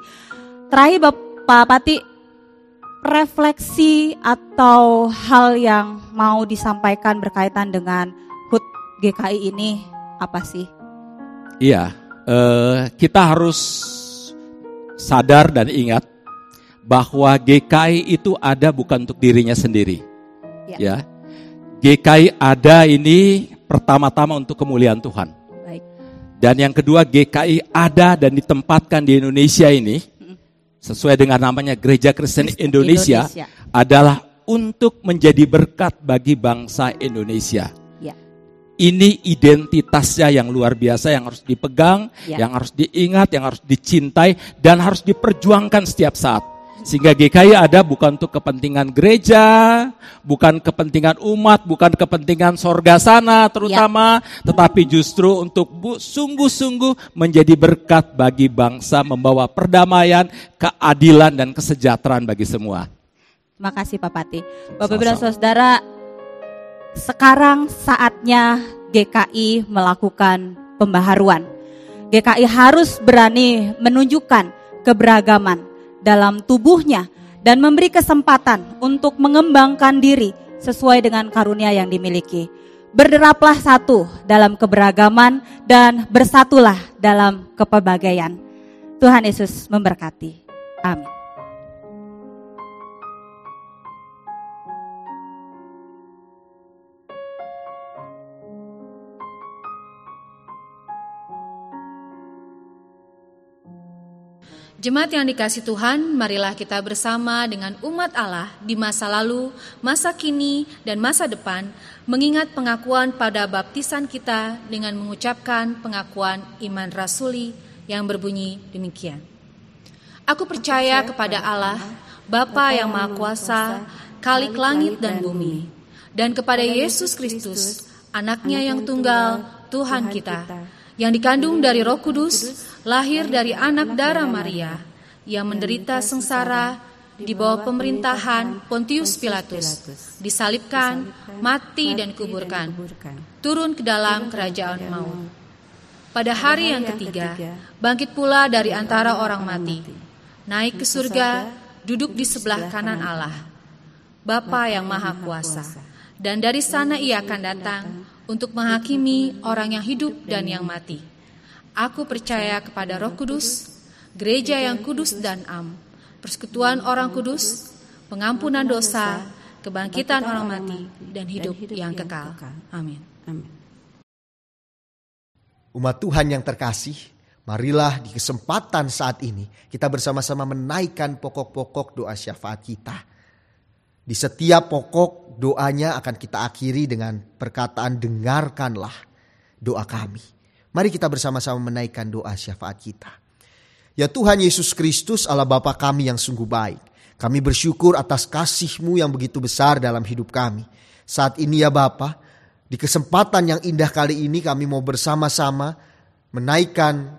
Terakhir Bapak Pati refleksi atau hal yang mau disampaikan berkaitan dengan HUT GKI ini apa sih? Iya, uh, kita harus sadar dan ingat bahwa GKI itu ada bukan untuk dirinya sendiri. Ya. ya. GKI ada ini pertama-tama untuk kemuliaan Tuhan. Baik. Dan yang kedua GKI ada dan ditempatkan di Indonesia ini sesuai dengan namanya Gereja Kristen Indonesia, Indonesia adalah untuk menjadi berkat bagi bangsa Indonesia. Ini identitasnya yang luar biasa yang harus dipegang, ya. yang harus diingat, yang harus dicintai dan harus diperjuangkan setiap saat. Sehingga GKI ada bukan untuk kepentingan gereja, bukan kepentingan umat, bukan kepentingan sorga sana terutama, ya. tetapi justru untuk sungguh-sungguh menjadi berkat bagi bangsa, membawa perdamaian, keadilan, dan kesejahteraan bagi semua. Terima kasih Pak Pati. Bapak dan Saudara, sekarang saatnya GKI melakukan pembaharuan. GKI harus berani menunjukkan keberagaman dalam tubuhnya dan memberi kesempatan untuk mengembangkan diri sesuai dengan karunia yang dimiliki. Berderaplah satu dalam keberagaman dan bersatulah dalam kepelbagaian. Tuhan Yesus memberkati. Amin. Jemaat yang dikasih Tuhan, marilah kita bersama dengan umat Allah di masa lalu, masa kini, dan masa depan, mengingat pengakuan pada baptisan kita dengan mengucapkan pengakuan iman rasuli yang berbunyi demikian. Aku percaya kepada Allah, Bapa yang Maha Kuasa, Kalik langit dan bumi, dan kepada Yesus Kristus, anaknya yang tunggal, Tuhan kita, yang dikandung dari roh kudus, lahir dari anak darah Maria, yang menderita sengsara di bawah pemerintahan Pontius Pilatus, disalibkan, mati dan kuburkan, turun ke dalam kerajaan maut. Pada hari yang ketiga, bangkit pula dari antara orang mati, naik ke surga, duduk di sebelah kanan Allah, Bapa yang Maha Kuasa, dan dari sana ia akan datang untuk menghakimi orang yang hidup dan yang mati. Aku percaya kepada Roh Kudus, gereja yang kudus dan am, persekutuan orang kudus, pengampunan dosa, kebangkitan orang mati, dan hidup yang kekal. Amin. Umat Tuhan yang terkasih, marilah di kesempatan saat ini kita bersama-sama menaikkan pokok-pokok doa syafaat kita. Di setiap pokok doanya akan kita akhiri dengan perkataan dengarkanlah doa kami. Mari kita bersama-sama menaikkan doa syafaat kita. Ya Tuhan Yesus Kristus Allah Bapa kami yang sungguh baik. Kami bersyukur atas kasih-Mu yang begitu besar dalam hidup kami. Saat ini ya Bapa, di kesempatan yang indah kali ini kami mau bersama-sama menaikkan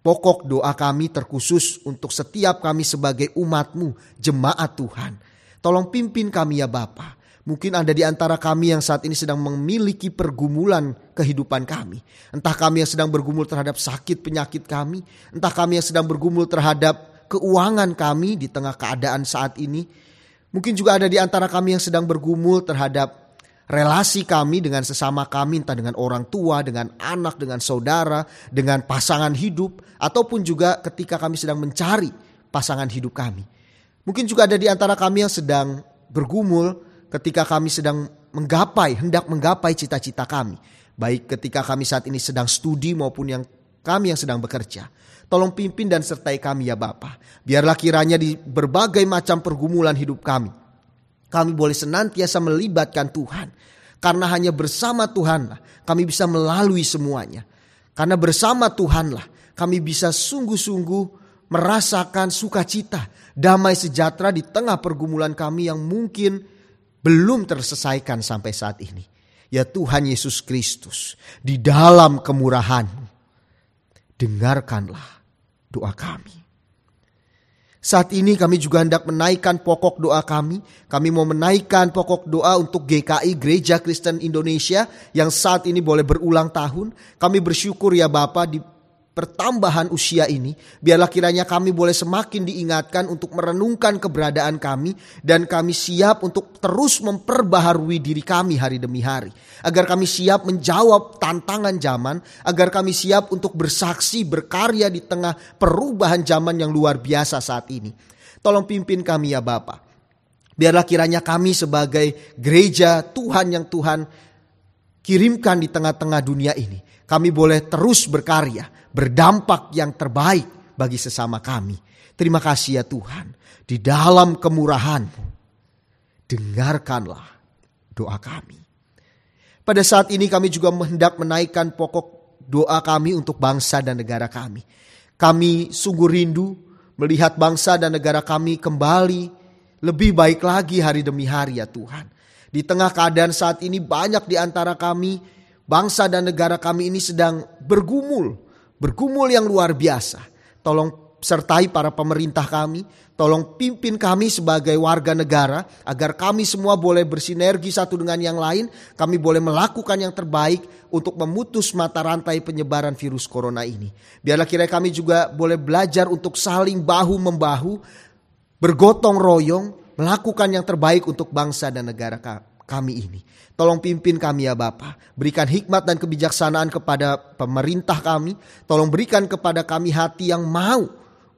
pokok doa kami terkhusus untuk setiap kami sebagai umat-Mu, jemaat Tuhan. Tolong pimpin kami ya Bapa. Mungkin ada di antara kami yang saat ini sedang memiliki pergumulan kehidupan kami. Entah kami yang sedang bergumul terhadap sakit penyakit kami, entah kami yang sedang bergumul terhadap keuangan kami di tengah keadaan saat ini. Mungkin juga ada di antara kami yang sedang bergumul terhadap relasi kami dengan sesama kami, entah dengan orang tua, dengan anak, dengan saudara, dengan pasangan hidup, ataupun juga ketika kami sedang mencari pasangan hidup kami. Mungkin juga ada di antara kami yang sedang bergumul ketika kami sedang menggapai, hendak menggapai cita-cita kami. Baik ketika kami saat ini sedang studi maupun yang kami yang sedang bekerja. Tolong pimpin dan sertai kami ya Bapa. Biarlah kiranya di berbagai macam pergumulan hidup kami. Kami boleh senantiasa melibatkan Tuhan. Karena hanya bersama Tuhanlah kami bisa melalui semuanya. Karena bersama Tuhanlah kami bisa sungguh-sungguh merasakan sukacita, damai sejahtera di tengah pergumulan kami yang mungkin belum terselesaikan sampai saat ini. Ya Tuhan Yesus Kristus, di dalam kemurahan, dengarkanlah doa kami. Saat ini kami juga hendak menaikkan pokok doa kami. Kami mau menaikkan pokok doa untuk GKI Gereja Kristen Indonesia yang saat ini boleh berulang tahun. Kami bersyukur ya Bapak di pertambahan usia ini, biarlah kiranya kami boleh semakin diingatkan untuk merenungkan keberadaan kami dan kami siap untuk terus memperbaharui diri kami hari demi hari. Agar kami siap menjawab tantangan zaman, agar kami siap untuk bersaksi berkarya di tengah perubahan zaman yang luar biasa saat ini. Tolong pimpin kami ya Bapak. Biarlah kiranya kami sebagai gereja Tuhan yang Tuhan kirimkan di tengah-tengah dunia ini. Kami boleh terus berkarya, berdampak yang terbaik bagi sesama kami. Terima kasih ya Tuhan. Di dalam kemurahan-Mu, dengarkanlah doa kami. Pada saat ini kami juga hendak menaikkan pokok doa kami untuk bangsa dan negara kami. Kami sungguh rindu melihat bangsa dan negara kami kembali lebih baik lagi hari demi hari ya Tuhan. Di tengah keadaan saat ini banyak di antara kami, bangsa dan negara kami ini sedang bergumul bergumul yang luar biasa. Tolong sertai para pemerintah kami, tolong pimpin kami sebagai warga negara agar kami semua boleh bersinergi satu dengan yang lain, kami boleh melakukan yang terbaik untuk memutus mata rantai penyebaran virus corona ini. Biarlah kira kami juga boleh belajar untuk saling bahu membahu, bergotong royong, melakukan yang terbaik untuk bangsa dan negara kami ini. Tolong pimpin kami ya Bapa. Berikan hikmat dan kebijaksanaan kepada pemerintah kami. Tolong berikan kepada kami hati yang mau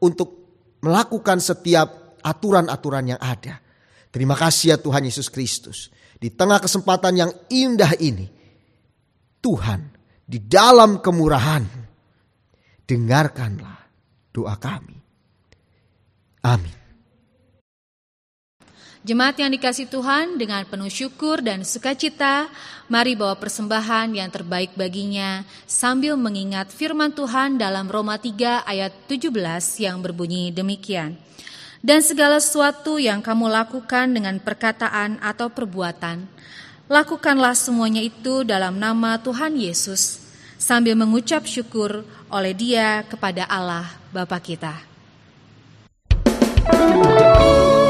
untuk melakukan setiap aturan-aturan yang ada. Terima kasih ya Tuhan Yesus Kristus. Di tengah kesempatan yang indah ini, Tuhan di dalam kemurahan, dengarkanlah doa kami. Amin. Jemaat yang dikasih Tuhan dengan penuh syukur dan sukacita, mari bawa persembahan yang terbaik baginya sambil mengingat firman Tuhan dalam Roma 3 ayat 17 yang berbunyi demikian. Dan segala sesuatu yang kamu lakukan dengan perkataan atau perbuatan, lakukanlah semuanya itu dalam nama Tuhan Yesus, sambil mengucap syukur oleh dia kepada Allah Bapa kita. Yang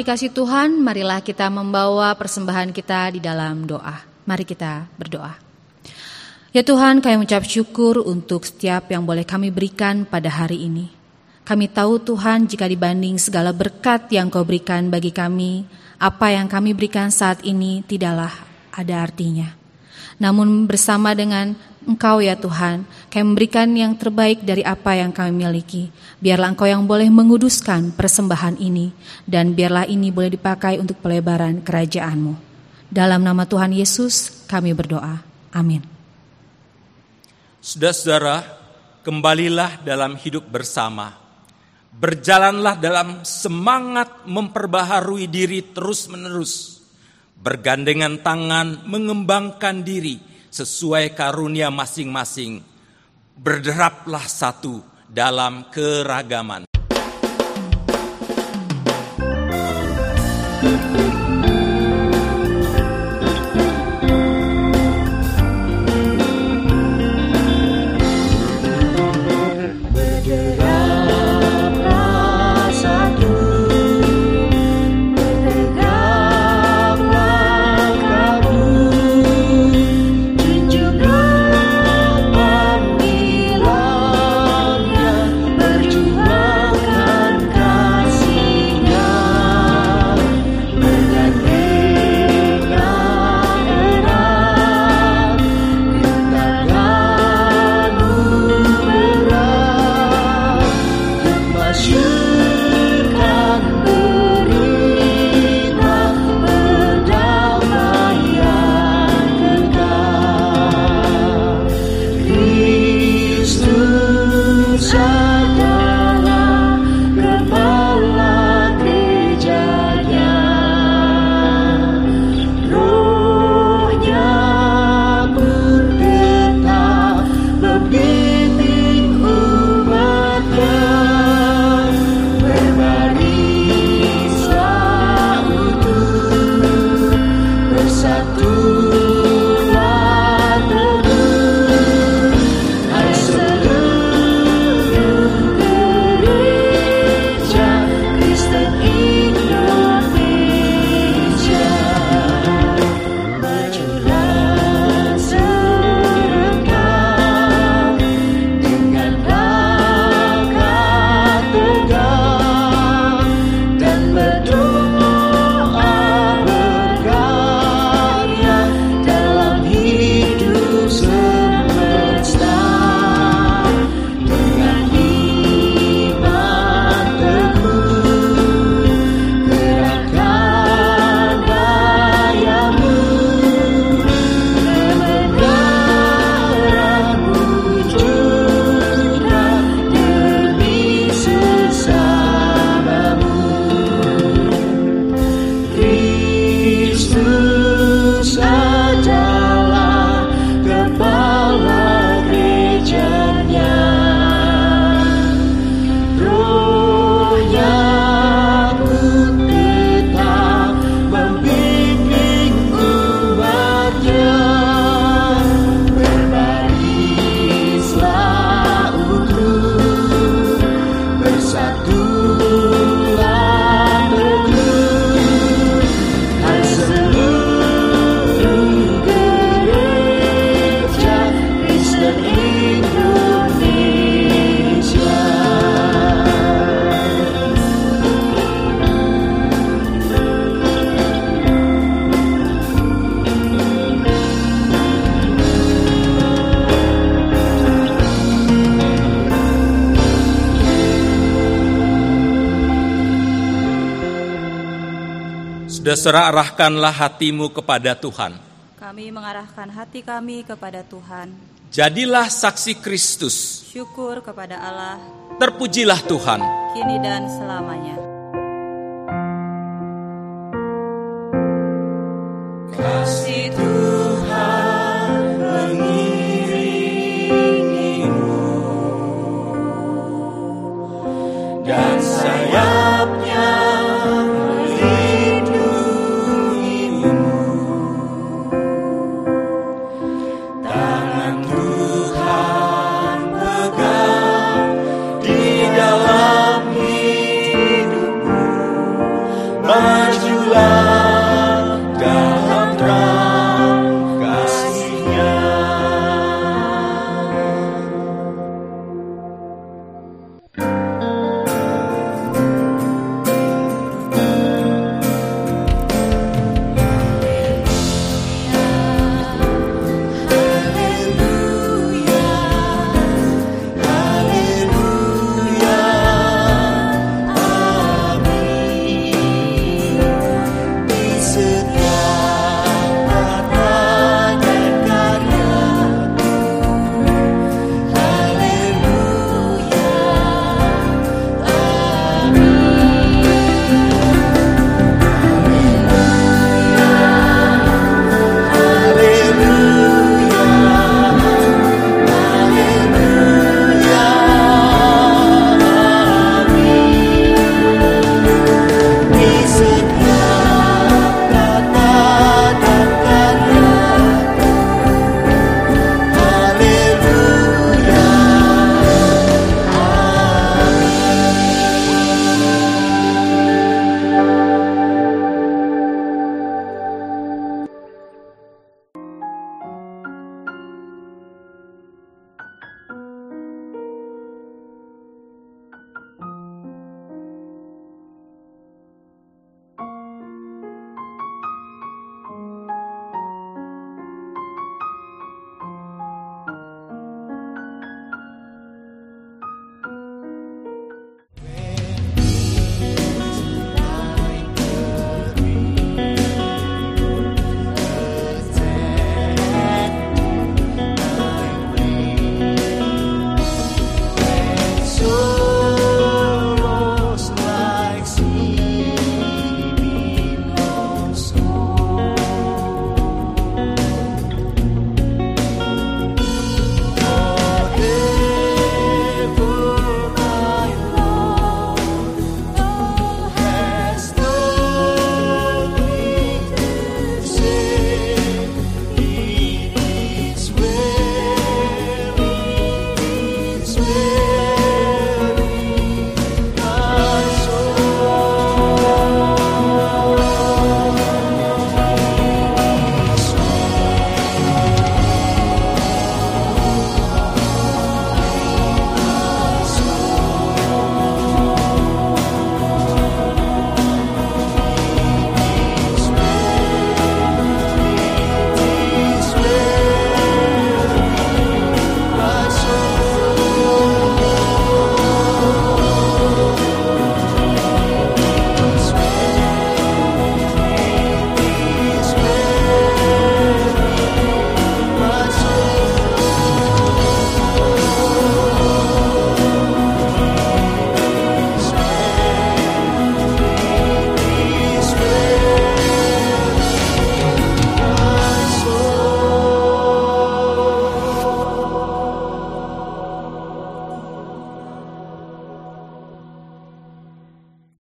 dikasih Tuhan, marilah kita membawa persembahan kita di dalam doa. Mari kita berdoa. Ya Tuhan, kami mengucap syukur untuk setiap yang boleh kami berikan pada hari ini. Kami tahu Tuhan jika dibanding segala berkat yang kau berikan bagi kami, apa yang kami berikan saat ini tidaklah ada artinya. Namun bersama dengan Engkau ya Tuhan, kami memberikan yang terbaik dari apa yang kami miliki. Biarlah Engkau yang boleh menguduskan persembahan ini, dan biarlah ini boleh dipakai untuk pelebaran kerajaan-Mu. Dalam nama Tuhan Yesus kami berdoa. Amin. Saudara-saudara, kembalilah dalam hidup bersama. Berjalanlah dalam semangat memperbaharui diri terus-menerus. Bergandengan tangan mengembangkan diri sesuai karunia masing-masing. Berderaplah satu dalam keragaman. Saudara arahkanlah hatimu kepada Tuhan. Kami mengarahkan hati kami kepada Tuhan. Jadilah saksi Kristus. Syukur kepada Allah. Terpujilah Tuhan. Kini dan selamanya.